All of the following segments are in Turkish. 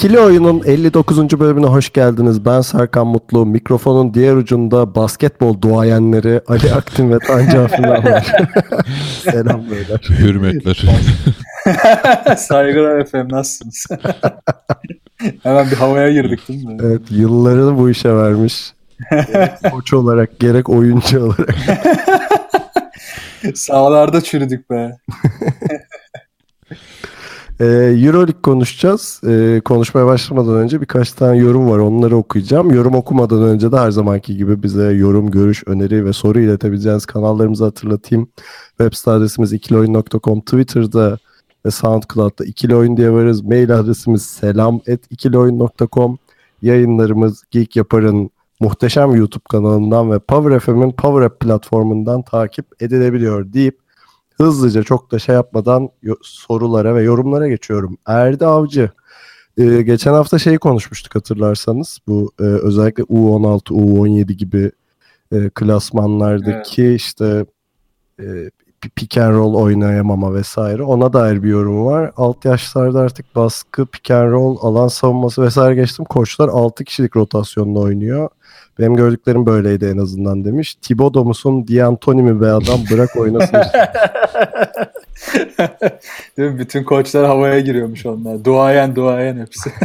İkili Oyun'un 59. bölümüne hoş geldiniz. Ben Serkan Mutlu. Mikrofonun diğer ucunda basketbol duayenleri Ali Aktin ve Tancan Finan var. Selam beyler. Hürmetler. Saygılar efendim nasılsınız? Hemen bir havaya girdik değil mi? Evet, yıllarını bu işe vermiş. Gerek Koç olarak gerek oyuncu olarak. Sağlarda çürüdük be. Ee, Euroleague konuşacağız. Ee, konuşmaya başlamadan önce birkaç tane yorum var. Onları okuyacağım. Yorum okumadan önce de her zamanki gibi bize yorum, görüş, öneri ve soru iletebileceğiniz kanallarımızı hatırlatayım. Web site adresimiz ikilioyun.com, Twitter'da ve SoundCloud'da ikili oyun diye varız. Mail adresimiz selam et ikilioyun.com. Yayınlarımız Geek Yapar'ın muhteşem YouTube kanalından ve Power FM'in Power App platformundan takip edilebiliyor deyip hızlıca çok da şey yapmadan sorulara ve yorumlara geçiyorum. Erdi Avcı. Ee, geçen hafta şeyi konuşmuştuk hatırlarsanız. Bu e, özellikle U16, U17 gibi e, klasmanlardaki işte e, pi- pick and roll oynayamama vesaire. Ona dair bir yorum var. Alt yaşlarda artık baskı, pick and roll, alan savunması vesaire geçtim. Koçlar 6 kişilik rotasyonla oynuyor. Benim gördüklerim böyleydi en azından demiş. Thibodeau musun, D'Antoni mi be adam bırak oynasın. Değil mi? Bütün koçlar havaya giriyormuş onlar. Duayen duayen hepsi.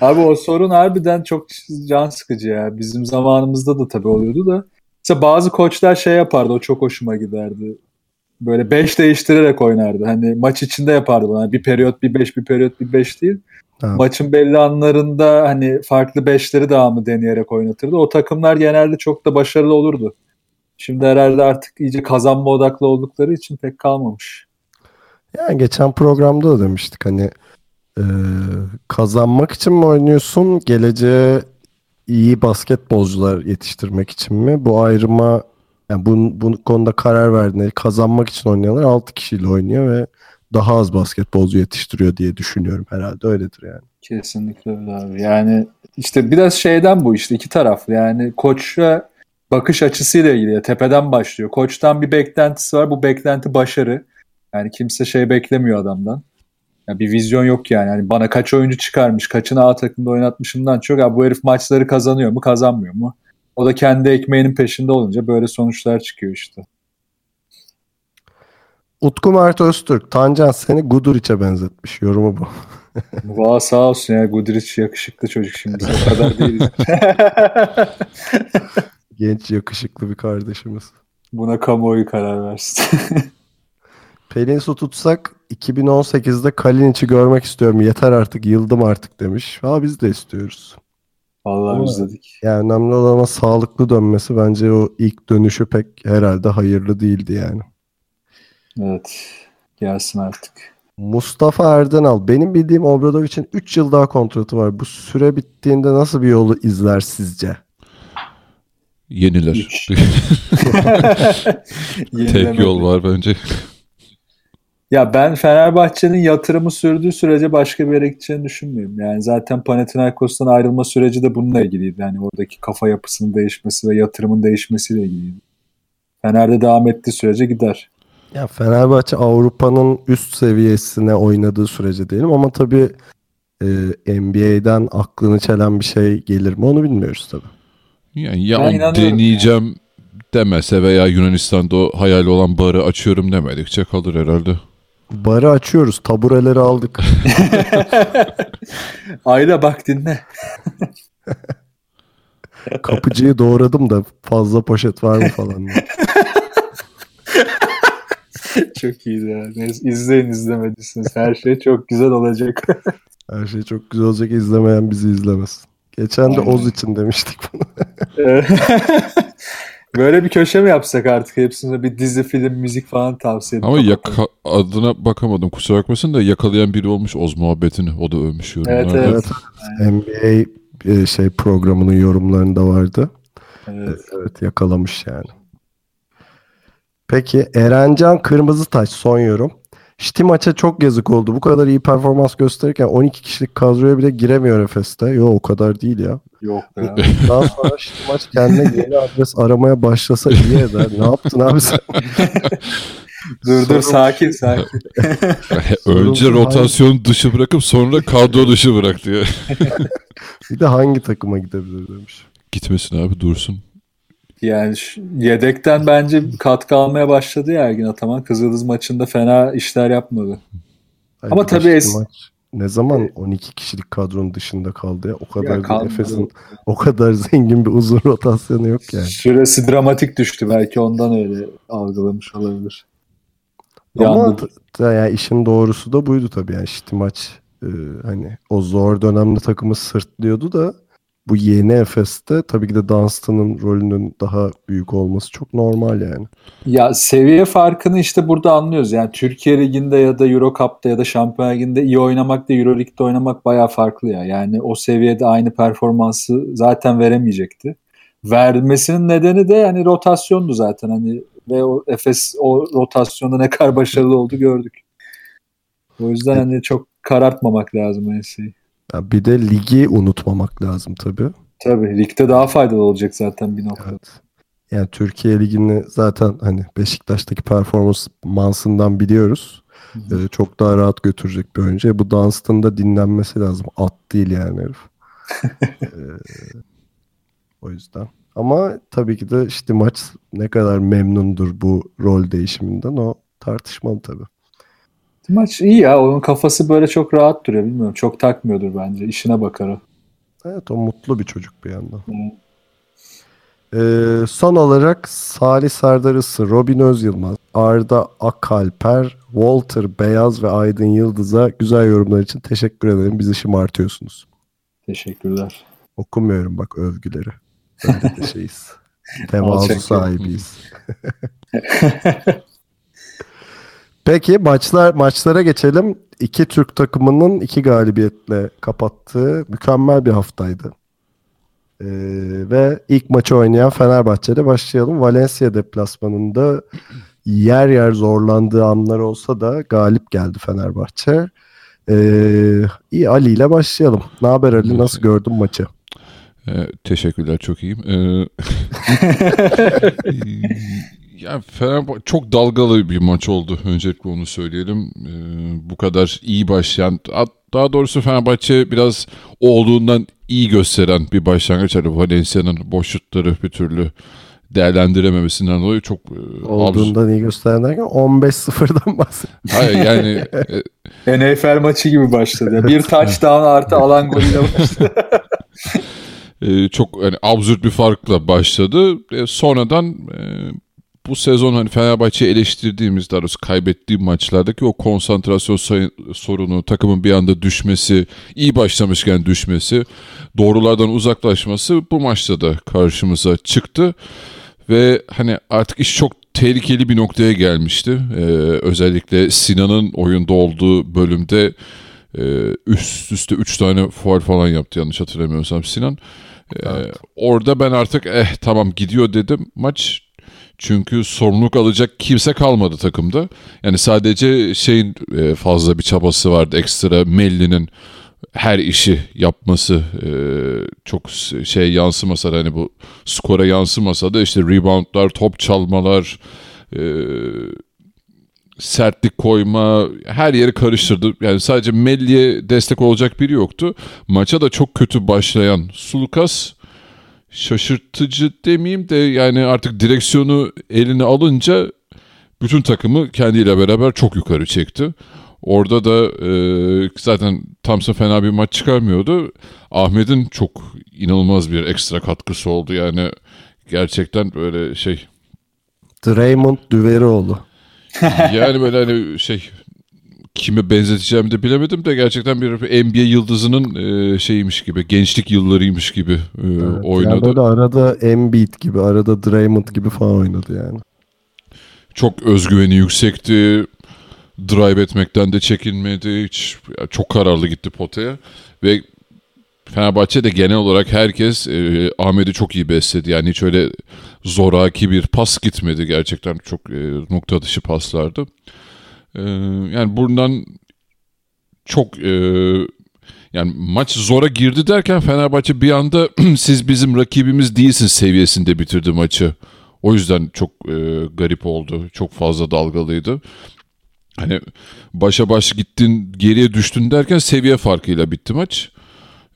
Abi o sorun harbiden çok can sıkıcı ya. Bizim zamanımızda da tabii oluyordu da. Mesela bazı koçlar şey yapardı o çok hoşuma giderdi. Böyle 5 değiştirerek oynardı. Hani maç içinde yapardı bunu. Hani bir periyot bir 5 bir periyot bir 5 değil. Ha. Maçın belli anlarında hani farklı beşleri devamı deneyerek oynatırdı. O takımlar genelde çok da başarılı olurdu. Şimdi herhalde artık iyice kazanma odaklı oldukları için pek kalmamış. Yani geçen programda da demiştik hani e, kazanmak için mi oynuyorsun, geleceğe iyi basketbolcular yetiştirmek için mi? Bu ayrıma yani bu, bu konuda karar verdiğinde kazanmak için oynayanlar 6 kişiyle oynuyor ve daha az basketbolcu yetiştiriyor diye düşünüyorum herhalde öyledir yani. Kesinlikle öyle abi. Yani işte biraz şeyden bu işte iki taraflı. Yani koça bakış açısıyla ilgili. ya, Tepeden başlıyor. Koçtan bir beklentisi var. Bu beklenti başarı. Yani kimse şey beklemiyor adamdan. Yani bir vizyon yok yani. yani. Bana kaç oyuncu çıkarmış, kaçını A takımda oynatmışımdan çok. Ya bu herif maçları kazanıyor mu, kazanmıyor mu? O da kendi ekmeğinin peşinde olunca böyle sonuçlar çıkıyor işte. Utku Mert Öztürk, Tancan seni Guduric'e benzetmiş. Yorumu bu. Valla sağ olsun ya Guduric yakışıklı çocuk şimdi. O kadar değiliz. Genç yakışıklı bir kardeşimiz. Buna kamuoyu karar versin. Pelin su tutsak 2018'de Kalinic'i görmek istiyorum. Yeter artık, yıldım artık demiş. Ha biz de istiyoruz. Vallahi Ama- özledik. Yani önemli olan ama sağlıklı dönmesi bence o ilk dönüşü pek herhalde hayırlı değildi yani. Evet. Gelsin artık. Mustafa Erdenal. Benim bildiğim Obradovic'in 3 yıl daha kontratı var. Bu süre bittiğinde nasıl bir yolu izler sizce? Yeniler. Tek yol var bence. Ya ben Fenerbahçe'nin yatırımı sürdüğü sürece başka bir yere gideceğini düşünmüyorum. Yani zaten Panathinaikos'tan ayrılma süreci de bununla ilgiliydi. Yani oradaki kafa yapısının değişmesi ve yatırımın değişmesiyle ilgiliydi. Fener'de devam ettiği sürece gider. Ya Fenerbahçe Avrupa'nın üst seviyesine oynadığı sürece diyelim ama tabii e, NBA'den aklını çelen bir şey gelir mi onu bilmiyoruz tabii. Yani ya Ben onu deneyeceğim demese veya Yunanistan'da o hayal olan barı açıyorum demedikçe kalır herhalde. Barı açıyoruz, tabureleri aldık. Ayla bak dinle. Kapıcıyı doğradım da fazla poşet var mı falan çok iyiydi ya. Neyse, izleyin izlemediyseniz. Her şey çok güzel olacak. Her şey çok güzel olacak izlemeyen bizi izlemesin. Geçen de Aynen. Oz için demiştik bunu. Böyle bir köşe mi yapsak artık hepsine bir dizi, film, müzik falan tavsiye edip Ama yaka- adına bakamadım kusura bakmasın da yakalayan biri olmuş Oz muhabbetini. O da övmüş yorumlarda. Evet, evet. NBA e, şey programının yorumlarında vardı. Evet. Evet yakalamış yani. Peki Erencan Kırmızıtaş son yorum. Şiti maça çok yazık oldu. Bu kadar iyi performans gösterirken 12 kişilik kadroya bile giremiyor Efes'te. Yok o kadar değil ya. Yok ya. Daha sonra Şiti maç kendine yeni adres aramaya başlasa iyi eder. Ne yaptın abi sen? dur dur sakin sakin. Önce rotasyon dışı bırakıp sonra kadro dışı bıraktı ya. Bir de hangi takıma gidebilir demiş. Gitmesin abi dursun. Yani şu- yedekten bence katkı almaya başladı ya Ergin Ataman. Kızıldız maçında fena işler yapmadı. Hayır, Ama tabii es- maç ne zaman 12 kişilik kadronun dışında kaldı ya? O kadar Ya da. Efes'in o kadar zengin bir uzun rotasyonu yok yani. Süresi dramatik düştü. Belki ondan öyle algılamış olabilir. Ama t- yani işin doğrusu da buydu tabii yani Şiti maç e, hani o zor dönemde takımı sırtlıyordu da bu yeni Efes'te tabii ki de Dunstan'ın rolünün daha büyük olması çok normal yani. Ya seviye farkını işte burada anlıyoruz. Yani Türkiye Ligi'nde ya da Euro Cup'ta ya da Şampiyon Ligi'nde iyi oynamak da Euro Lig'de oynamak bayağı farklı ya. Yani o seviyede aynı performansı zaten veremeyecekti. Vermesinin nedeni de yani rotasyondu zaten hani ve o Efes o rotasyonda ne kadar başarılı oldu gördük. O yüzden hani çok karartmamak lazım her şeyi. Ya bir de ligi unutmamak lazım tabii. Tabii ligde daha faydalı olacak zaten bir noktada. Evet. Yani Türkiye Ligi'ni zaten hani Beşiktaş'taki performansından biliyoruz. Hı hı. Ee, çok daha rahat götürecek bir oyuncu. E, Bu Dunstan'ın da dinlenmesi lazım. At değil yani herif. Ee, o yüzden. Ama tabii ki de işte maç ne kadar memnundur bu rol değişiminden o tartışmalı tabii. Maç iyi ya. Onun kafası böyle çok rahat duruyor. Bilmiyorum. Çok takmıyordur bence. İşine bakar o. Evet o mutlu bir çocuk bir yandan. Hı. Ee, son olarak Salih Serdar Isı, Robin Özyılmaz, Arda Akalper, Walter Beyaz ve Aydın Yıldız'a güzel yorumlar için teşekkür ederim. Bizi şımartıyorsunuz. Teşekkürler. Okumuyorum bak övgüleri. Öyle de şeyiz. Tevazu sahibiyiz. Peki maçlar maçlara geçelim. İki Türk takımının iki galibiyetle kapattığı mükemmel bir haftaydı. Ee, ve ilk maçı oynayan Fenerbahçe'de başlayalım. Valencia deplasmanında yer yer zorlandığı anlar olsa da galip geldi Fenerbahçe. Ee, iyi Ali ile başlayalım. Ne haber Ali? Nasıl gördün maçı? Ee, teşekkürler çok iyiyim. Ee, yani Fenerbahçe çok dalgalı bir maç oldu. Öncelikle onu söyleyelim. Ee, bu kadar iyi başlayan, daha doğrusu Fenerbahçe biraz olduğundan iyi gösteren bir başlangıç. Hani Valencia'nın boş şutları bir türlü değerlendirememesinden dolayı çok e, Olduğundan iyi gösteren derken 15-0'dan bahsediyor. Hayır yani e, NFL maçı gibi başladı. Bir touchdown artı alan golüyle başladı. e, çok hani absürt bir farkla başladı. E, sonradan e, bu sezon hani Fenerbahçe'yi eleştirdiğimiz daha doğrusu kaybettiği maçlardaki o konsantrasyon sayı- sorunu, takımın bir anda düşmesi, iyi başlamışken düşmesi, doğrulardan uzaklaşması bu maçta da karşımıza çıktı. Ve hani artık iş çok tehlikeli bir noktaya gelmişti. Ee, özellikle Sinan'ın oyunda olduğu bölümde e, üst üste 3 tane faul falan yaptı yanlış hatırlamıyorsam Sinan. Ee, Orada ben artık eh tamam gidiyor dedim maç. Çünkü sorumluluk alacak kimse kalmadı takımda. Yani sadece şeyin e, fazla bir çabası vardı ekstra Melli'nin her işi yapması e, çok şey yansımasa da hani bu skora yansımasa da işte reboundlar, top çalmalar, e, sertlik koyma her yeri karıştırdı. Yani sadece Melli'ye destek olacak biri yoktu. Maça da çok kötü başlayan Sulukas şaşırtıcı demeyeyim de yani artık direksiyonu eline alınca bütün takımı kendiyle beraber çok yukarı çekti. Orada da e, zaten Thompson fena bir maç çıkarmıyordu. Ahmet'in çok inanılmaz bir ekstra katkısı oldu. Yani gerçekten böyle şey Draymond Düverioğlu. yani böyle hani şey kime benzeteceğimi de bilemedim de gerçekten bir NBA yıldızının e, şeymiş gibi, gençlik yıllarıymış gibi e, Evet, oynadı. Yani böyle arada Embiid gibi, arada Draymond gibi falan oynadı yani. Çok özgüveni yüksekti. Drive etmekten de çekinmedi. Hiç çok kararlı gitti potaya ve Fenerbahçe de genel olarak herkes e, Ahmet'i çok iyi besledi. Yani hiç öyle zoraki bir pas gitmedi. Gerçekten çok e, nokta dışı paslardı. E, yani buradan çok e, yani maç zora girdi derken Fenerbahçe bir anda siz bizim rakibimiz değilsiniz seviyesinde bitirdi maçı. O yüzden çok e, garip oldu. Çok fazla dalgalıydı. Hani başa baş gittin geriye düştün derken seviye farkıyla bitti maç.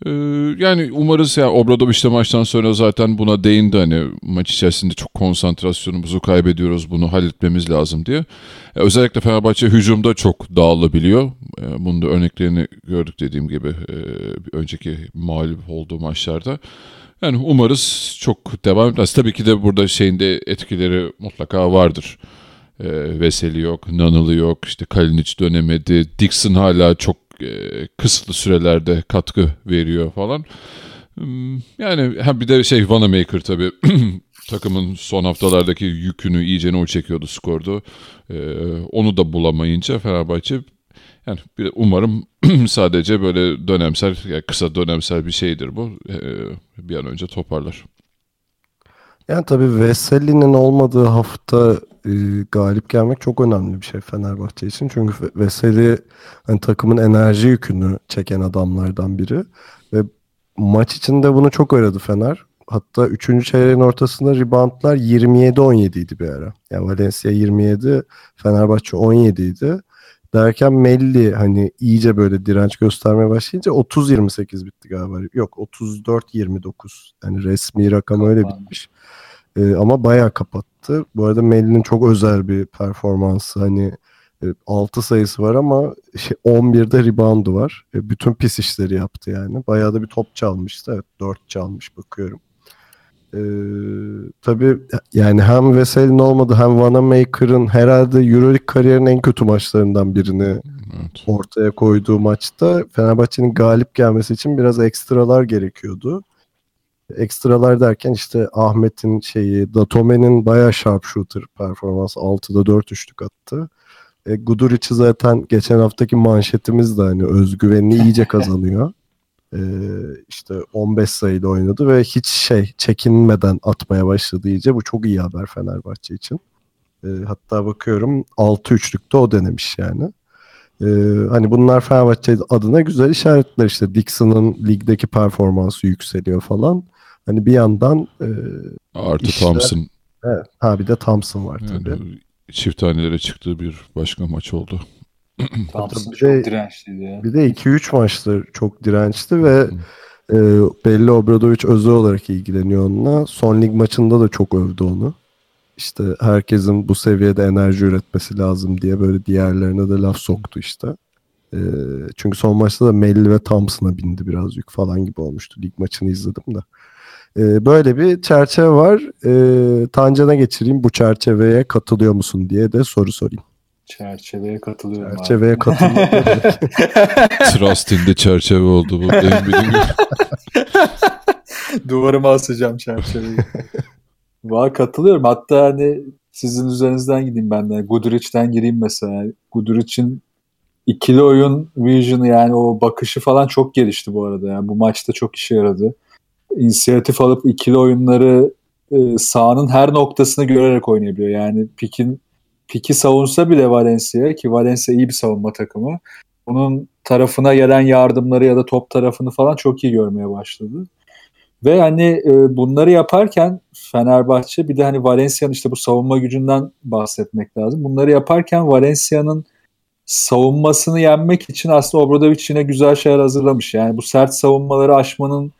Ee, yani umarız ya Obradoviç de maçtan sonra zaten buna değindi hani maç içerisinde çok konsantrasyonumuzu kaybediyoruz bunu halletmemiz lazım diye. Ee, özellikle Fenerbahçe hücumda çok dağılabiliyor. Ee, bunun da örneklerini gördük dediğim gibi e, önceki mağlup olduğu maçlarda. Yani umarız çok devam etmez. Tabii ki de burada şeyin de etkileri mutlaka vardır. E, Veseli yok, Nanılı yok, işte Kalinic dönemedi. Dixon hala çok kısıtlı sürelerde katkı veriyor falan. Hmm, Yani ha bir de şey Vanamaker tabii takımın son haftalardaki yükünü iyice o çekiyordu skordu. E, onu da bulamayınca Fenerbahçe yani umarım sadece böyle dönemsel, yani kısa dönemsel bir şeydir bu. E, bir an önce toparlar. Yani tabii Veseli'nin olmadığı hafta e, galip gelmek çok önemli bir şey Fenerbahçe için. Çünkü Ve- Veseli hani takımın enerji yükünü çeken adamlardan biri. Ve maç içinde bunu çok aradı Fener. Hatta 3. çeyreğin ortasında reboundlar 27-17 idi bir ara. Yani Valencia 27, Fenerbahçe 17 idi. Derken Melli hani iyice böyle direnç göstermeye başlayınca 30-28 bitti galiba. Yok 34-29. Yani resmi rakam öyle bitmiş. Ee, ama bayağı kapattı. Bu arada Melli'nin çok özel bir performansı. Hani 6 sayısı var ama şey, 11'de reboundu var. E, bütün pis işleri yaptı yani. Bayağı da bir top çalmıştı. Evet 4 çalmış bakıyorum. Ee, tabii yani hem Veseli'nin olmadı hem Vanamaker'ın herhalde Euroleague kariyerinin en kötü maçlarından birini Evet. ortaya koyduğu maçta Fenerbahçe'nin galip gelmesi için biraz ekstralar gerekiyordu. Ekstralar derken işte Ahmet'in şeyi, Datome'nin bayağı sharpshooter performansı 6'da 4 üçlük attı. E, Guduric'i zaten geçen haftaki manşetimiz de hani özgüvenini iyice kazanıyor. E, işte 15 sayıyla oynadı ve hiç şey çekinmeden atmaya başladı iyice. Bu çok iyi haber Fenerbahçe için. E, hatta bakıyorum 6 üçlükte o denemiş yani. Ee, hani bunlar Fenerbahçe adına güzel işaretler işte Dixon'ın ligdeki performansı yükseliyor falan. Hani bir yandan e, Artı İşler- Thompson evet, ha bir de Thompson var tabii. yani, çift tanelere çıktığı bir başka maç oldu. Thompson bir çok dirençliydi ya. Bir de 2-3 maçtır çok dirençli ve e, belli Obradoviç özel olarak ilgileniyor onunla. Son lig maçında da çok övdü onu. İşte herkesin bu seviyede enerji üretmesi lazım diye böyle diğerlerine de laf soktu işte. E, çünkü son maçta da Melli ve Thompson'a bindi biraz yük falan gibi olmuştu. Lig maçını izledim de. E, böyle bir çerçeve var. E, Tancan'a geçireyim bu çerçeveye katılıyor musun diye de soru sorayım. Çerçeveye katılıyorum. Çerçeveye katılıyor. Trust in the çerçeve oldu bu. Duvarıma asacağım çerçeveyi. Valla katılıyorum. Hatta hani sizin üzerinizden gideyim ben de. Guduric'den gireyim mesela. Guduric'in ikili oyun vision'ı yani o bakışı falan çok gelişti bu arada. Yani bu maçta çok işe yaradı. İnisiyatif alıp ikili oyunları e, sahanın her noktasını görerek oynayabiliyor. Yani pikin piki savunsa bile Valencia ki Valencia iyi bir savunma takımı. Onun tarafına gelen yardımları ya da top tarafını falan çok iyi görmeye başladı. Ve hani e, bunları yaparken Fenerbahçe bir de hani Valencia'nın işte bu savunma gücünden bahsetmek lazım. Bunları yaparken Valencia'nın savunmasını yenmek için aslında Obradovic yine güzel şeyler hazırlamış. Yani bu sert savunmaları aşmanın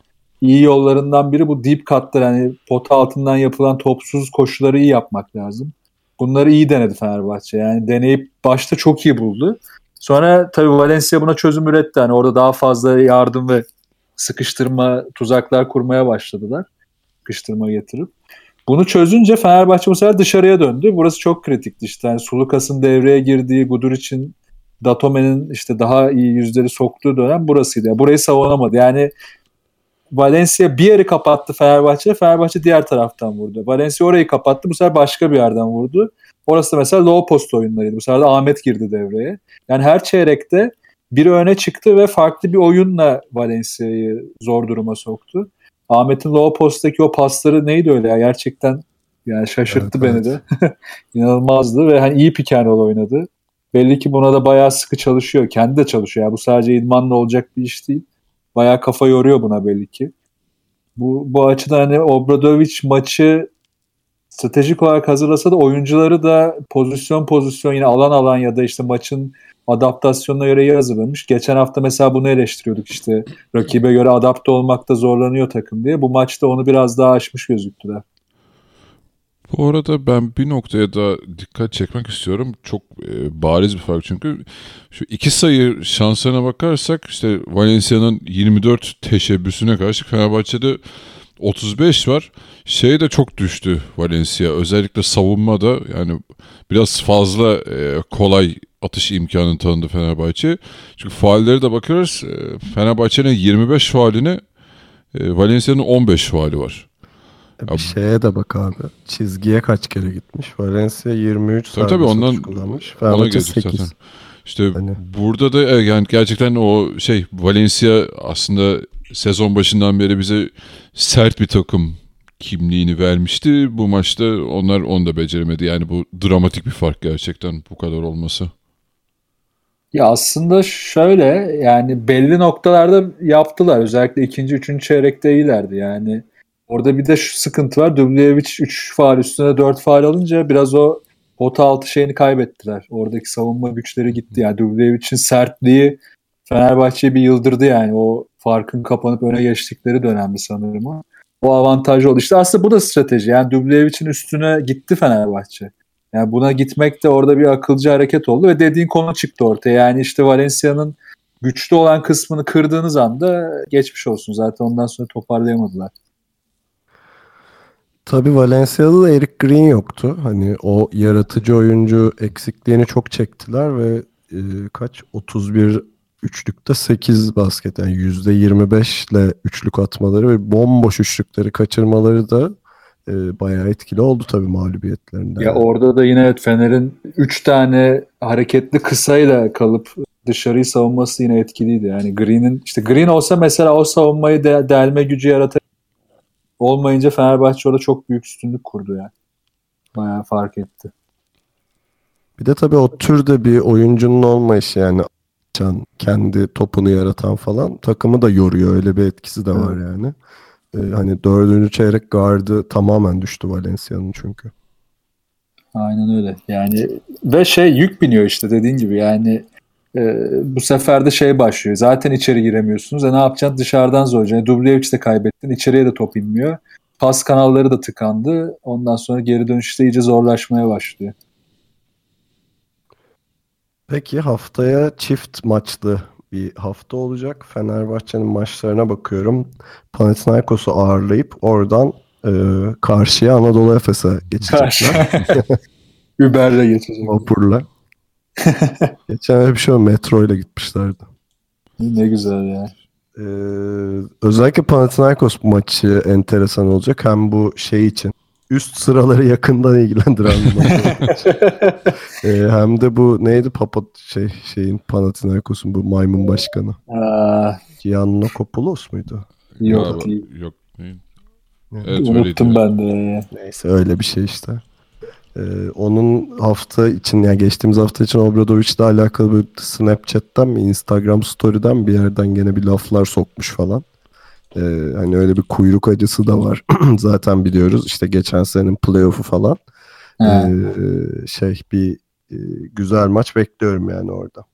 iyi yollarından biri bu deep cut'lar. Yani pota altından yapılan topsuz koşuları iyi yapmak lazım. Bunları iyi denedi Fenerbahçe. Yani deneyip başta çok iyi buldu. Sonra tabii Valencia buna çözüm üretti. Hani orada daha fazla yardım ve sıkıştırma, tuzaklar kurmaya başladılar. Sıkıştırma getirip. Bunu çözünce Fenerbahçe bu sefer dışarıya döndü. Burası çok kritikti işte. Yani Sulukas'ın devreye girdiği, Guduric'in Datome'nin işte daha iyi yüzleri soktuğu dönem burasıydı. Yani burayı savunamadı. Yani Valencia bir yeri kapattı Fenerbahçe. Fenerbahçe diğer taraftan vurdu. Valencia orayı kapattı. Bu sefer başka bir yerden vurdu. Orası da mesela low post oyunlarıydı. Bu sefer de Ahmet girdi devreye. Yani her çeyrekte biri öne çıktı ve farklı bir oyunla Valencia'yı zor duruma soktu. Ahmet'in low post'taki o pasları neydi öyle ya gerçekten yani şaşırttı Evet, beni evet. de. İnanılmazdı ve hani iyi pick and roll oynadı. Belli ki buna da bayağı sıkı çalışıyor. Kendi de çalışıyor. Yani bu sadece idmanla olacak bir iş değil. Bayağı kafa yoruyor buna belli ki. Bu, bu açıdan hani Obradovic maçı stratejik olarak hazırlasa da oyuncuları da pozisyon pozisyon yine alan alan ya da işte maçın adaptasyonuna göre iyi hazırlamış. Geçen hafta mesela bunu eleştiriyorduk işte rakibe göre adapte olmakta zorlanıyor takım diye. Bu maçta onu biraz daha aşmış gözüktüler. Bu arada ben bir noktaya da dikkat çekmek istiyorum. Çok e, bariz bir fark çünkü. Şu iki sayı şanslarına bakarsak işte Valencia'nın 24 teşebbüsüne karşı Fenerbahçe'de 35 var. Şey de çok düştü Valencia. Özellikle savunmada yani biraz fazla e, kolay atış imkanı tanıdı Fenerbahçe. Çünkü faallere de bakıyoruz. E, Fenerbahçe'nin 25 faalini e, Valencia'nın 15 faali var. Bir şeye de bak abi. Çizgiye kaç kere gitmiş? Valencia 23 Tabii tabii, ondan- kullanmış. Ona Fenerbahçe gelecek 8. zaten. İşte Hani- burada da e, yani gerçekten o şey Valencia aslında sezon başından beri bize sert bir takım kimliğini vermişti. Bu maçta onlar onu da beceremedi. Yani bu dramatik bir fark gerçekten bu kadar olması. Ya aslında şöyle yani belli noktalarda yaptılar. Özellikle ikinci, üçüncü çeyrekte iyilerdi. Yani orada bir de şu sıkıntı var. Dubljevic 3 faal üstüne 4 faal alınca biraz o pota altı şeyini kaybettiler. Oradaki savunma güçleri gitti. Yani Dublejevic'in sertliği Fenerbahçe'yi bir yıldırdı yani. O farkın kapanıp öne geçtikleri dönemdi sanırım o. O avantajı oldu. İşte aslında bu da strateji. Yani Dublejevic'in üstüne gitti Fenerbahçe. Yani buna gitmek de orada bir akılcı hareket oldu ve dediğin konu çıktı ortaya. Yani işte Valencia'nın güçlü olan kısmını kırdığınız anda geçmiş olsun. Zaten ondan sonra toparlayamadılar. Tabii Valencia'da da Eric Green yoktu. Hani o yaratıcı oyuncu eksikliğini çok çektiler ve e, kaç 31 üçlükte 8 basket yani %25 ile üçlük atmaları ve bomboş üçlükleri kaçırmaları da e, bayağı etkili oldu tabii mağlubiyetlerinde. Ya orada da yine evet Fener'in 3 tane hareketli kısayla kalıp dışarıyı savunması yine etkiliydi. Yani Green'in işte Green olsa mesela o savunmayı de, delme gücü yaratır. Olmayınca Fenerbahçe orada çok büyük üstünlük kurdu yani. Bayağı fark etti. Bir de tabii o türde bir oyuncunun olmayışı yani açan, kendi topunu yaratan falan takımı da yoruyor. Öyle bir etkisi de var yani. Ee, hani dördüncü çeyrek gardı tamamen düştü Valencia'nın çünkü. Aynen öyle. Yani ve şey yük biniyor işte dediğin gibi yani e, bu sefer de şey başlıyor. Zaten içeri giremiyorsunuz. E ne yapacaksın? Dışarıdan zor. Yani Dubljevic de kaybettin. İçeriye de top inmiyor. Pas kanalları da tıkandı. Ondan sonra geri dönüşte iyice zorlaşmaya başlıyor. Peki haftaya çift maçlı bir hafta olacak. Fenerbahçe'nin maçlarına bakıyorum. Panathinaikos'u ağırlayıp oradan e, karşıya Anadolu Efes'e geçecekler. Uber'le geçecek. Vapurla. Geçen öyle bir şey oldu. Metro ile gitmişlerdi. Ne güzel ya. Ee, özellikle Panathinaikos maçı enteresan olacak. Hem bu şey için üst sıraları yakından ilgilendiren bir maç. Ee, hem de bu neydi Papa şey şeyin Panathinaikos'un bu maymun başkanı. Aa, Giannakopoulos muydu? yok. Yok. değil. Evet, Unuttum ben de. ya. Neyse öyle bir şey işte. Ee, onun hafta için yani geçtiğimiz hafta için Obradovic'le alakalı bir Snapchat'ten mi Instagram story'den bir yerden gene bir laflar sokmuş falan. Ee, hani öyle bir kuyruk acısı da var. Zaten biliyoruz işte geçen senenin playoff'u falan. Ee, şey bir e, güzel maç bekliyorum yani orada.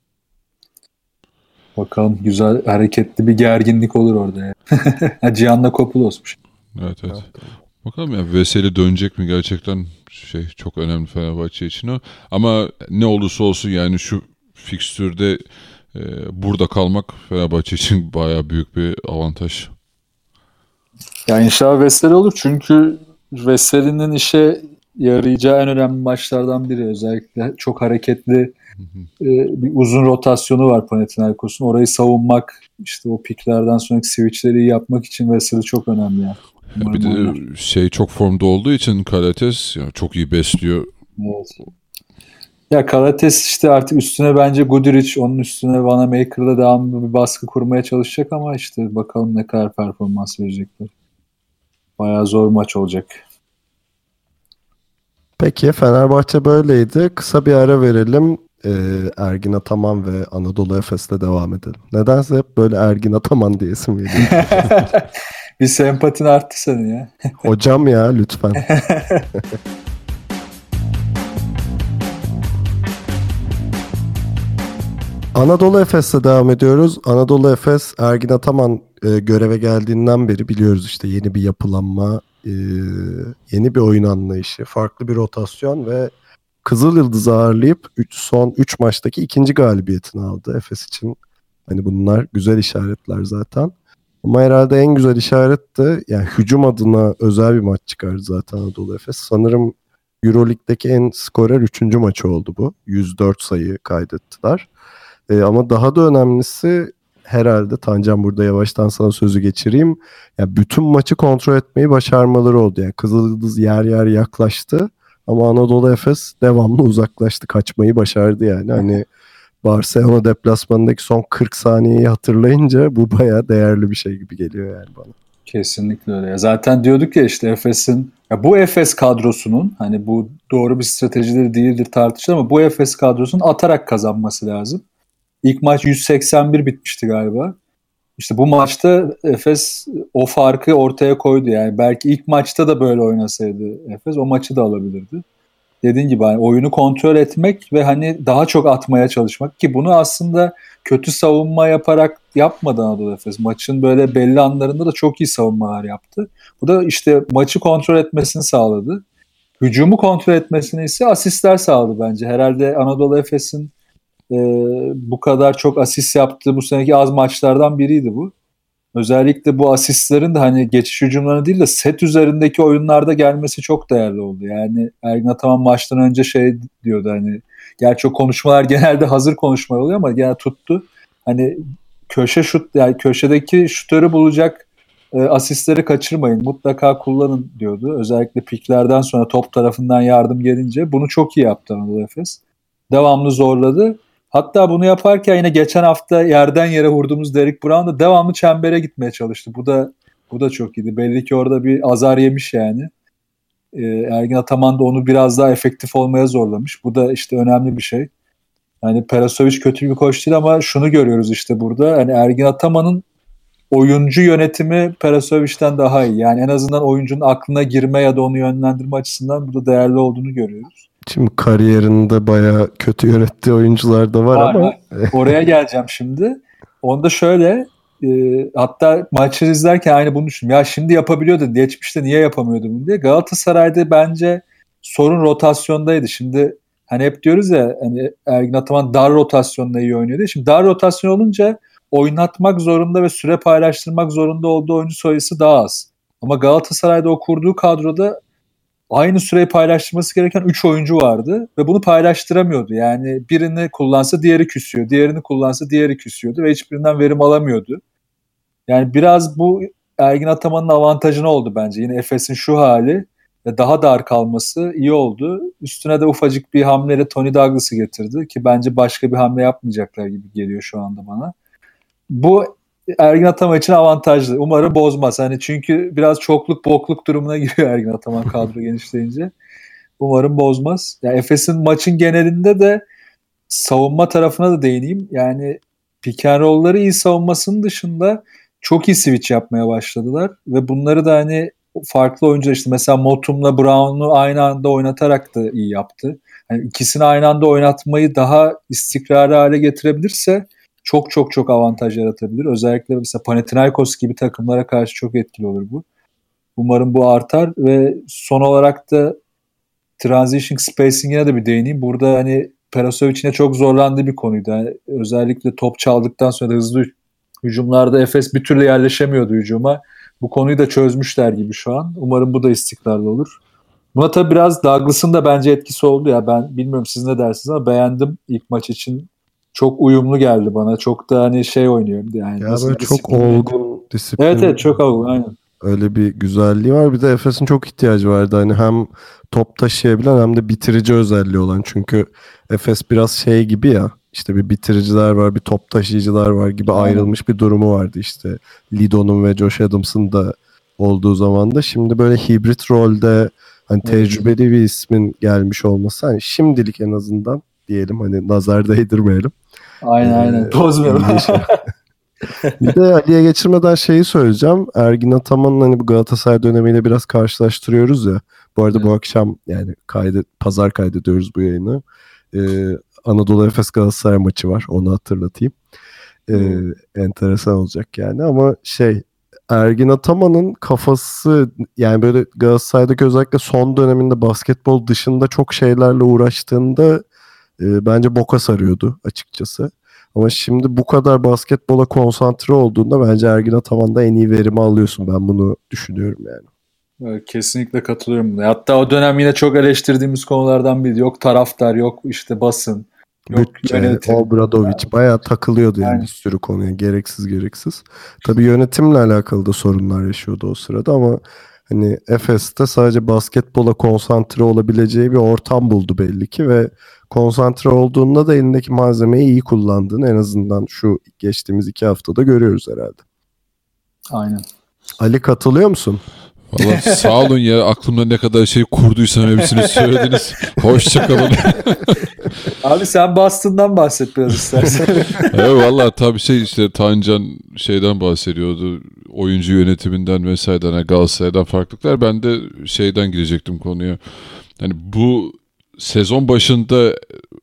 Bakalım güzel hareketli bir gerginlik olur orada ya. ha, Gianna Kopulos'muş. Evet evet. Bakalım ya Veseli dönecek mi gerçekten şey çok önemli Fenerbahçe için o. Ama ne olursa olsun yani şu fikstürde e, burada kalmak Fenerbahçe için bayağı büyük bir avantaj. Ya inşallah Veseli olur çünkü Veseli'nin işe yarayacağı en önemli maçlardan biri. Özellikle çok hareketli e, bir uzun rotasyonu var Panathinaikos'un. Orayı savunmak, işte o piklerden sonraki switchleri yapmak için Veseli çok önemli. Yani. Ya bir Umarım de şey çok formda olduğu için Kalates ya çok iyi besliyor. Evet. Ya Kalates işte artık üstüne bence Guduric onun üstüne Vanamaker'la devamlı bir baskı kurmaya çalışacak ama işte bakalım ne kadar performans verecekler. Bayağı zor maç olacak. Peki Fenerbahçe böyleydi. Kısa bir ara verelim. Ee, Ergin Ataman ve Anadolu Efes'le devam edelim. Nedense hep böyle Ergin Ataman diyesim geliyor. bir sempatin arttı senin ya. Hocam ya lütfen. Anadolu Efes'le devam ediyoruz. Anadolu Efes Ergin Ataman e, göreve geldiğinden beri biliyoruz işte yeni bir yapılanma, e, yeni bir oyun anlayışı, farklı bir rotasyon ve Kızıl Yıldız'ı ağırlayıp üç, son 3 maçtaki ikinci galibiyetini aldı Efes için. Hani bunlar güzel işaretler zaten. Ama herhalde en güzel işaret de yani hücum adına özel bir maç çıkardı zaten Anadolu Efes. Sanırım Euroleague'deki en skorer 3. maçı oldu bu. 104 sayı kaydettiler. Ee, ama daha da önemlisi herhalde Tancan burada yavaştan sana sözü geçireyim. Yani bütün maçı kontrol etmeyi başarmaları oldu. Yani Kızıl Yıldız yer yer yaklaştı ama Anadolu Efes devamlı uzaklaştı. Kaçmayı başardı yani. Hani Barcelona deplasmanındaki son 40 saniyeyi hatırlayınca bu bayağı değerli bir şey gibi geliyor yani bana. Kesinlikle öyle. Zaten diyorduk ya işte Efes'in bu Efes kadrosunun hani bu doğru bir stratejileri değildir tartışılır ama bu Efes kadrosunun atarak kazanması lazım. İlk maç 181 bitmişti galiba. İşte bu maçta Efes o farkı ortaya koydu. Yani belki ilk maçta da böyle oynasaydı Efes o maçı da alabilirdi. Dediğin gibi hani oyunu kontrol etmek ve hani daha çok atmaya çalışmak ki bunu aslında kötü savunma yaparak yapmadı Anadolu Efes. Maçın böyle belli anlarında da çok iyi savunmalar yaptı. Bu da işte maçı kontrol etmesini sağladı. Hücumu kontrol etmesini ise asistler sağladı bence. Herhalde Anadolu Efes'in e, bu kadar çok asist yaptığı bu seneki az maçlardan biriydi bu. Özellikle bu asistlerin de hani geçiş hücumlarına değil de set üzerindeki oyunlarda gelmesi çok değerli oldu. Yani Ergin Ataman maçtan önce şey diyordu hani gerçi o konuşmalar genelde hazır konuşmalar oluyor ama gene tuttu. Hani köşe şut yani köşedeki şutörü bulacak e, asistleri kaçırmayın. Mutlaka kullanın diyordu. Özellikle piklerden sonra top tarafından yardım gelince bunu çok iyi yaptı Anadolu Efes. Devamlı zorladı. Hatta bunu yaparken yine geçen hafta yerden yere vurduğumuz Derek Brown da devamlı çembere gitmeye çalıştı. Bu da bu da çok iyiydi. Belli ki orada bir azar yemiş yani. Ee, Ergin Ataman da onu biraz daha efektif olmaya zorlamış. Bu da işte önemli bir şey. Yani Perasovic kötü bir koç değil ama şunu görüyoruz işte burada. Yani Ergin Ataman'ın oyuncu yönetimi Perasovic'den daha iyi. Yani en azından oyuncunun aklına girme ya da onu yönlendirme açısından burada değerli olduğunu görüyoruz. Şimdi kariyerinde bayağı kötü yönettiği oyuncular da var, var ama. Oraya geleceğim şimdi. Onda şöyle e, hatta maçı izlerken aynı bunu düşündüm. Ya şimdi yapabiliyordu. Geçmişte niye yapamıyordu bunu diye. Galatasaray'da bence sorun rotasyondaydı. Şimdi hani hep diyoruz ya hani Ergin Ataman dar rotasyonla iyi oynuyordu. Şimdi dar rotasyon olunca oynatmak zorunda ve süre paylaştırmak zorunda olduğu oyuncu sayısı daha az. Ama Galatasaray'da o kurduğu kadroda aynı süreyi paylaştırması gereken 3 oyuncu vardı ve bunu paylaştıramıyordu. Yani birini kullansa diğeri küsüyor, diğerini kullansa diğeri küsüyordu ve hiçbirinden verim alamıyordu. Yani biraz bu Ergin Ataman'ın avantajını oldu bence. Yine Efes'in şu hali daha dar kalması iyi oldu. Üstüne de ufacık bir hamleyle Tony Douglas'ı getirdi ki bence başka bir hamle yapmayacaklar gibi geliyor şu anda bana. Bu Ergin Ataman için avantajlı. Umarım bozmaz. Hani çünkü biraz çokluk bokluk durumuna giriyor Ergin Ataman kadro genişleyince. Umarım bozmaz. Yani Efes'in maçın genelinde de savunma tarafına da değineyim. Yani pick and iyi savunmasının dışında çok iyi switch yapmaya başladılar ve bunları da hani farklı oyuncular işte mesela Motum'la Brown'u aynı anda oynatarak da iyi yaptı. Yani ikisini aynı anda oynatmayı daha istikrarlı hale getirebilirse çok çok çok avantaj yaratabilir. Özellikle mesela Panathinaikos gibi takımlara karşı çok etkili olur bu. Umarım bu artar ve son olarak da transition spacing'ine de bir değineyim. Burada hani Perasovic'ine çok zorlandığı bir konuydu. Yani özellikle top çaldıktan sonra hızlı hücumlarda Efes bir türlü yerleşemiyordu hücuma. Bu konuyu da çözmüşler gibi şu an. Umarım bu da istikrarlı olur. Buna tabii biraz Douglas'ın da bence etkisi oldu ya. Ben bilmiyorum siz ne dersiniz ama beğendim ilk maç için. Çok uyumlu geldi bana. Çok da hani şey oynuyor yani. Ya böyle çok olgun, disiplinli. Evet evet çok olgun aynen. Öyle bir güzelliği var. Bir de Efes'in çok ihtiyacı vardı. Hani hem top taşıyabilen hem de bitirici özelliği olan. Çünkü Efes biraz şey gibi ya. İşte bir bitiriciler var, bir top taşıyıcılar var gibi Aynen. ayrılmış bir durumu vardı işte. Lido'nun ve Josh Adams'ın da olduğu zaman da şimdi böyle hibrit rolde hani tecrübeli bir ismin gelmiş olması hani şimdilik en azından diyelim hani nazar değdirmeyelim. Aynen Ee, aynen. Bozmayalım. şey. bir de Ali'ye geçirmeden şeyi söyleyeceğim. Ergin Ataman'ın hani bu Galatasaray dönemiyle biraz karşılaştırıyoruz ya. Bu arada bu akşam yani kaydet, pazar kaydediyoruz bu yayını. Ee, Anadolu Efes Galatasaray maçı var. Onu hatırlatayım. Ee, enteresan olacak yani ama şey Ergin Ataman'ın kafası yani böyle Galatasaray'daki özellikle son döneminde basketbol dışında çok şeylerle uğraştığında e, bence boka sarıyordu açıkçası. Ama şimdi bu kadar basketbola konsantre olduğunda bence Ergin Ataman'da en iyi verimi alıyorsun. Ben bunu düşünüyorum yani. Evet, kesinlikle katılıyorum. Hatta o dönem yine çok eleştirdiğimiz konulardan biri. Yok taraftar, yok işte basın. Yok Bütçe, yönetim. Obradovic bayağı takılıyordu yani Yani. bir sürü konuya gereksiz gereksiz. Tabii yönetimle alakalı da sorunlar yaşıyordu o sırada ama hani Efes'te sadece basketbola konsantre olabileceği bir ortam buldu belli ki ve konsantre olduğunda da elindeki malzemeyi iyi kullandığını en azından şu geçtiğimiz iki haftada görüyoruz herhalde. Aynen. Ali katılıyor musun? Valla sağ olun ya aklımda ne kadar şey kurduysam hepsini söylediniz. Hoşçakalın. Abi sen Boston'dan bahset biraz istersen. evet valla tabii şey işte Tancan şeyden bahsediyordu. Oyuncu yönetiminden vesaireden yani Galatasaray'dan farklılıklar. Ben de şeyden girecektim konuya. Hani bu sezon başında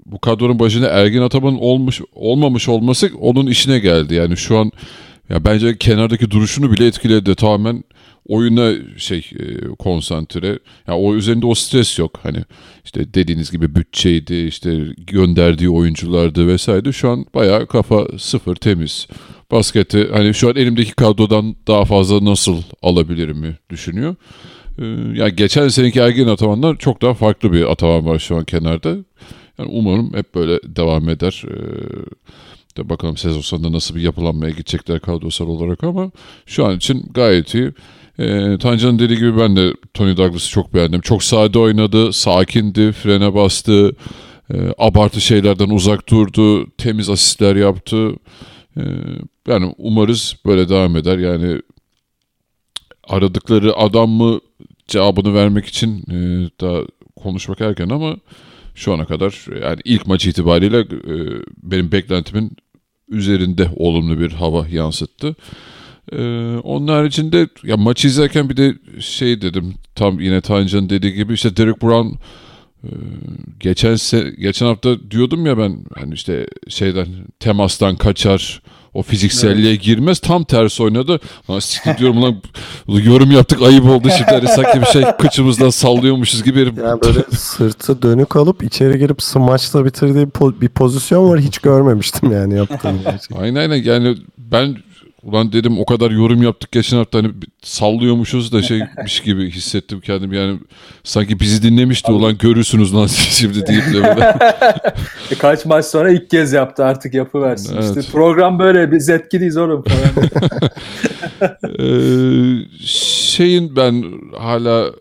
bu kadronun başında Ergin Ataman'ın olmuş olmamış olması onun işine geldi. Yani şu an ya bence kenardaki duruşunu bile etkiledi. Tamamen oyuna şey e, konsantre. Ya o üzerinde o stres yok. Hani işte dediğiniz gibi bütçeydi, işte gönderdiği oyunculardı vesaire. Şu an bayağı kafa sıfır temiz. Basketi hani şu an elimdeki kadrodan daha fazla nasıl alabilirim mi düşünüyor. Ee, yani geçen seneki Ergin Ataman'dan çok daha farklı bir Ataman var şu an kenarda. Yani umarım hep böyle devam eder. Ee, de bakalım sezon sonunda nasıl bir yapılanmaya gidecekler kadrosal olarak ama şu an için gayet iyi. Ee, Tancan'ın dediği gibi ben de Tony Douglas'ı çok beğendim. Çok sade oynadı, sakindi, frene bastı, e, abartı şeylerden uzak durdu, temiz asistler yaptı. Ee, yani umarız böyle devam eder. Yani aradıkları adam mı cevabını vermek için e, daha konuşmak erken ama şu ana kadar yani ilk maç itibariyle e, benim beklentimin üzerinde olumlu bir hava yansıttı. Ee, onun haricinde ya maçı izlerken bir de şey dedim tam yine Tancan'ın dediği gibi işte Derek Brown e, geçen se- geçen hafta diyordum ya ben hani işte şeyden temastan kaçar o fizikselliğe girmez tam tersi oynadı. Ha, siktir diyorum lan yorum yaptık ayıp oldu şimdi hani sanki bir şey kıçımızdan sallıyormuşuz gibi. Yani böyle sırtı dönük alıp içeri girip smaçla bitirdiği bir pozisyon var. Hiç görmemiştim yani yaptığını. Aynen aynen yani ben ulan dedim o kadar yorum yaptık geçen hafta hani sallıyormuşuz da şeymiş gibi hissettim kendim yani sanki bizi dinlemişti ulan görürsünüz lan şimdi deyip de böyle. E, Kaç maç sonra ilk kez yaptı artık yapıversin. Evet. İşte program böyle biz etkiliyiz oğlum falan. Ee, şeyin ben hala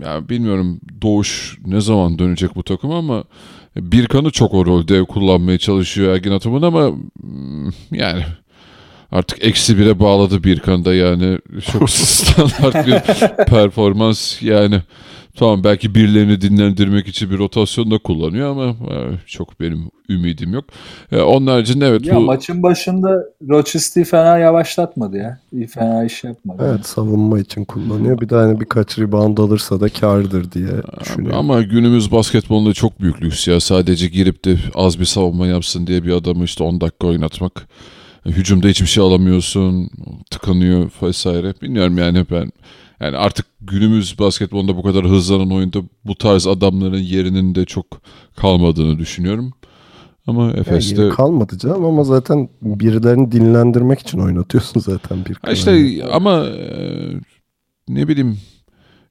ya bilmiyorum Doğuş ne zaman dönecek bu takım ama Birkan'ı çok o rolde kullanmaya çalışıyor Ergin Ataman ama mm, yani artık eksi bire bağladı Birkan'da yani çok standart bir performans yani tamam belki birilerini dinlendirmek için bir rotasyon da kullanıyor ama e, çok benim ümidim yok. E, onun haricinde evet ya bu maçın başında Rochester'ı fena yavaşlatmadı ya. İyi fena iş yapmadı. Evet savunma için kullanıyor. Bir de hani birkaç rebound alırsa da kardır diye düşünüyorum. Ama günümüz basketbolunda çok büyük lüks ya. Sadece girip de az bir savunma yapsın diye bir adamı işte 10 dakika oynatmak. Hücumda hiçbir şey alamıyorsun. Tıkanıyor vesaire. Bilmiyorum yani ben yani artık günümüz basketbolunda bu kadar hızlanan oyunda bu tarz adamların yerinin de çok kalmadığını düşünüyorum. Ama Yani Efes'te yeri kalmadı canım ama zaten birilerini dinlendirmek için oynatıyorsun zaten bir işte ama e, ne bileyim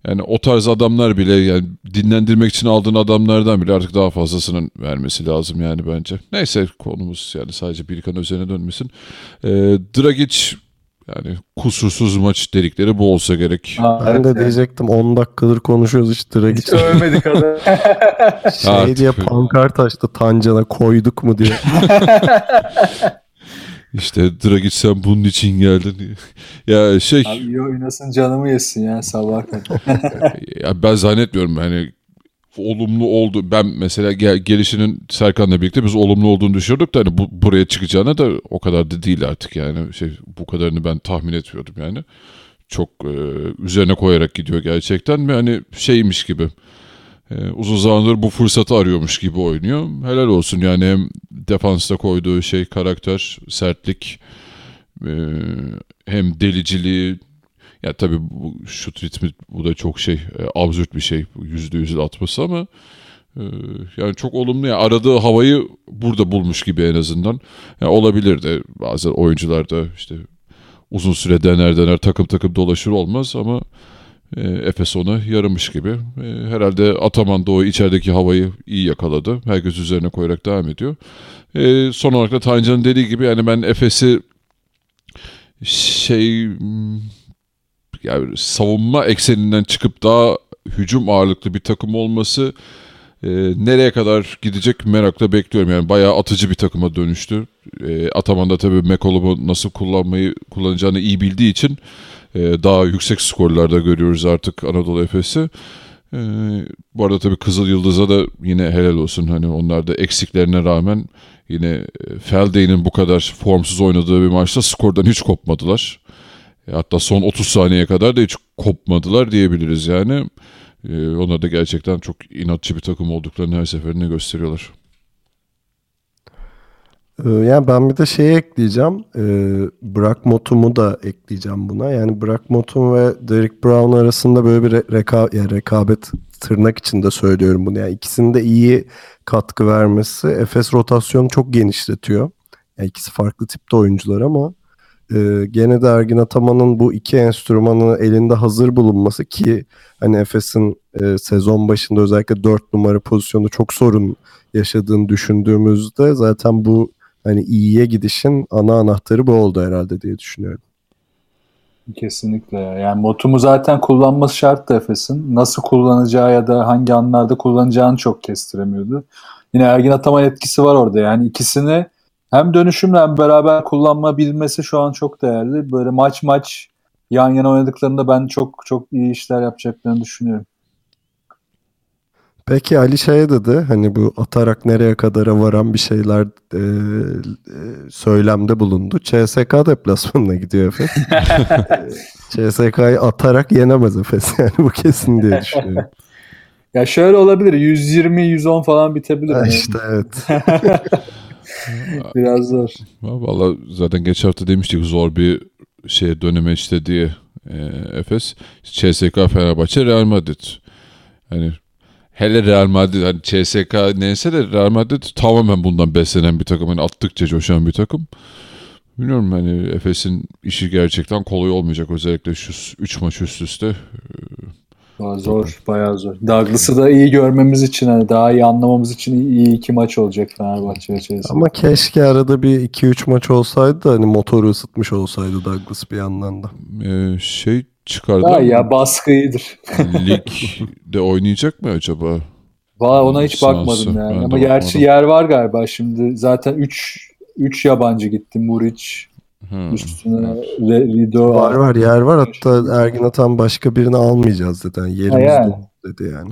Yani o tarz adamlar bile yani dinlendirmek için aldığın adamlardan bile artık daha fazlasının vermesi lazım yani bence. Neyse konumuz yani sadece Birkan üzerine dönmesin. Ee, Dragic yani kusursuz maç dedikleri bu olsa gerek. Ha, Ben de diyecektim 10 dakikadır konuşuyoruz işte Dragic Hiç övmedik adamı. şey Artık diye pankart açtı Tancan'a koyduk mu diye. İşte Dragic sen bunun için geldin. ya şey Abi iyi oynasın canımı yesin ya sabah kadar. ya ben zannetmiyorum hani olumlu oldu. Ben mesela gel, gelişinin Serkan'la birlikte biz olumlu olduğunu düşünüyorduk da hani bu, buraya çıkacağına da o kadar da değil artık yani şey bu kadarını ben tahmin etmiyordum yani. Çok e, üzerine koyarak gidiyor gerçekten ve hani şeymiş gibi e, uzun zamandır bu fırsatı arıyormuş gibi oynuyor. Helal olsun yani hem defansta koyduğu şey karakter, sertlik e, hem deliciliği ya tabii bu şut ritmi bu da çok şey e, absürt bir şey yüzde yüz atması ama e, yani çok olumlu ya aradığı havayı burada bulmuş gibi en azından. Ya olabilir de bazen oyuncular da işte uzun süre dener dener takım takım dolaşır olmaz ama e, Efes ona yaramış gibi. E, herhalde Ataman da o içerideki havayı iyi yakaladı. Herkes üzerine koyarak devam ediyor. E, son olarak da Tancan'ın dediği gibi yani ben Efes'i şey hmm, yani savunma ekseninden çıkıp daha hücum ağırlıklı bir takım olması e, nereye kadar gidecek merakla bekliyorum. Yani bayağı atıcı bir takıma dönüştü. E, Ataman da tabii McCollum'u nasıl kullanmayı kullanacağını iyi bildiği için daha yüksek skorlarda görüyoruz artık Anadolu Efes'i. E, bu arada tabii Kızıl Yıldız'a da yine helal olsun. Hani onlar da eksiklerine rağmen yine e, Felday'nin bu kadar formsuz oynadığı bir maçta skordan hiç kopmadılar. E, Hatta son 30 saniyeye kadar da hiç kopmadılar diyebiliriz yani. E, onlar da gerçekten çok inatçı bir takım olduklarını her seferinde gösteriyorlar. Ee, Yani ben bir de şeyi ekleyeceğim. Ee, Brock Motum'u da ekleyeceğim buna. Yani Brock Motum ve Derek Brown arasında böyle bir re- reka yani rekabet tırnak içinde söylüyorum bunu. Yani ikisinin de iyi katkı vermesi Efes rotasyonu çok genişletiyor. Yani ikisi farklı tipte oyuncular ama e, gene de Ergin Ataman'ın bu iki enstrümanı elinde hazır bulunması ki hani Efes'in e, sezon başında özellikle 4 numara pozisyonu çok sorun yaşadığını düşündüğümüzde zaten bu hani iyiye gidişin ana anahtarı bu oldu herhalde diye düşünüyorum. Kesinlikle ya. Yani motumu zaten kullanması şarttı Efes'in. Nasıl kullanacağı ya da hangi anlarda kullanacağını çok kestiremiyordu. Yine Ergin Ataman etkisi var orada. Yani ikisini hem dönüşümle hem beraber kullanma bilmesi şu an çok değerli. Böyle maç maç yan yana oynadıklarında ben çok çok iyi işler yapacaklarını düşünüyorum. Peki Ali şey dedi hani bu atarak nereye kadara varan bir şeyler e, e, söylemde bulundu. CSK deplasmanına gidiyor Efes. E, CSK'yı atarak yenemez Efes yani bu kesin diye düşünüyorum. Ya şöyle olabilir. 120-110 falan bitebilir. Ha, Yani işte evet. Biraz zor. Valla zaten geç hafta demiştik zor bir şey döneme işte diye e, Efes. CSK, Fenerbahçe, Real Madrid. Hani hele Real Madrid hani CSK neyse de Real Madrid tamamen bundan beslenen bir takım. Hani attıkça coşan bir takım. Bilmiyorum hani Efes'in işi gerçekten kolay olmayacak. Özellikle şu 3 maç üst üste. Zor, zor, bayağı zor. Douglas'ı da iyi görmemiz için, hani daha iyi anlamamız için iyi iki maç olacak Fenerbahçe CSK. Ama keşke arada bir 2-3 maç olsaydı da hani motoru ısıtmış olsaydı Douglas bir yandan da. E, şey çıkardı. Ha, ya baskı iyidir. Ligde oynayacak mı acaba? Valla ona hiç Sansı, bakmadım ben yani. de Ama gerçi bakmadım. yer var galiba şimdi. Zaten 3 3 yabancı gitti. Muriç Ha, üstüne evet. Rido. Var var yer var hatta Ergin Atan başka birini almayacağız zaten yerimiz Ha, yani. dedi yani.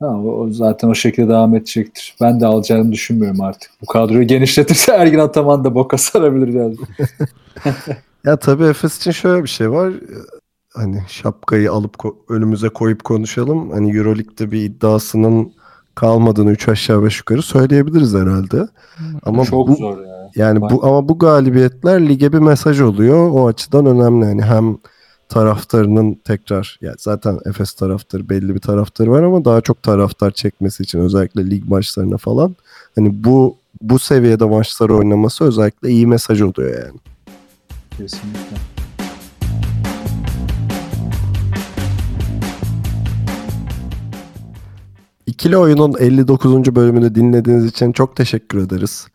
Ha, o, o zaten o şekilde devam edecektir. Ben de alacağını düşünmüyorum artık. Bu kadroyu genişletirse Ergin Ataman da boka sarabilir yani. Ya tabii Efes için şöyle bir şey var. Hani şapkayı alıp ko- önümüze koyup konuşalım. Hani Euroleague'de bir iddiasının kalmadığını 3 aşağı 5 yukarı söyleyebiliriz herhalde. Ama Çok bu zor ya. yani bu ama bu galibiyetler lige bir mesaj oluyor. O açıdan önemli. Yani hem taraftarının tekrar yani zaten Efes taraftarı belli bir taraftarı var ama daha çok taraftar çekmesi için özellikle lig maçlarına falan hani bu bu seviyede maçlar oynaması özellikle iyi mesaj oluyor yani. Kesinlikle. İkili Oyun'un 59. bölümünü dinlediğiniz için çok teşekkür ederiz.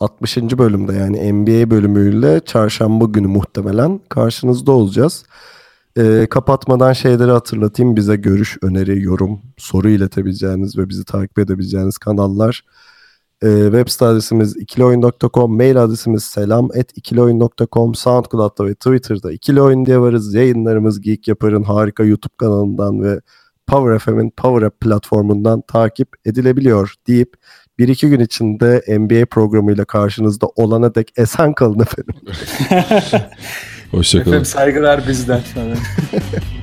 60. bölümde yani NBA bölümüyle çarşamba günü muhtemelen karşınızda olacağız. Ee, kapatmadan şeyleri hatırlatayım. Bize görüş, öneri, yorum, soru iletebileceğiniz ve bizi takip edebileceğiniz kanallar. Ee, web site adresimiz ikilioyun.com, mail adresimiz selam et ikilioyun.com, Soundcloud'da ve Twitter'da ikili oyun diye varız. Yayınlarımız Geek Yapar'ın harika YouTube kanalından ve Power FM'in Power App platformundan takip edilebiliyor deyip bir iki gün içinde NBA programıyla karşınızda olana dek esen kalın efendim. Hoşçakalın. Efendim saygılar bizden.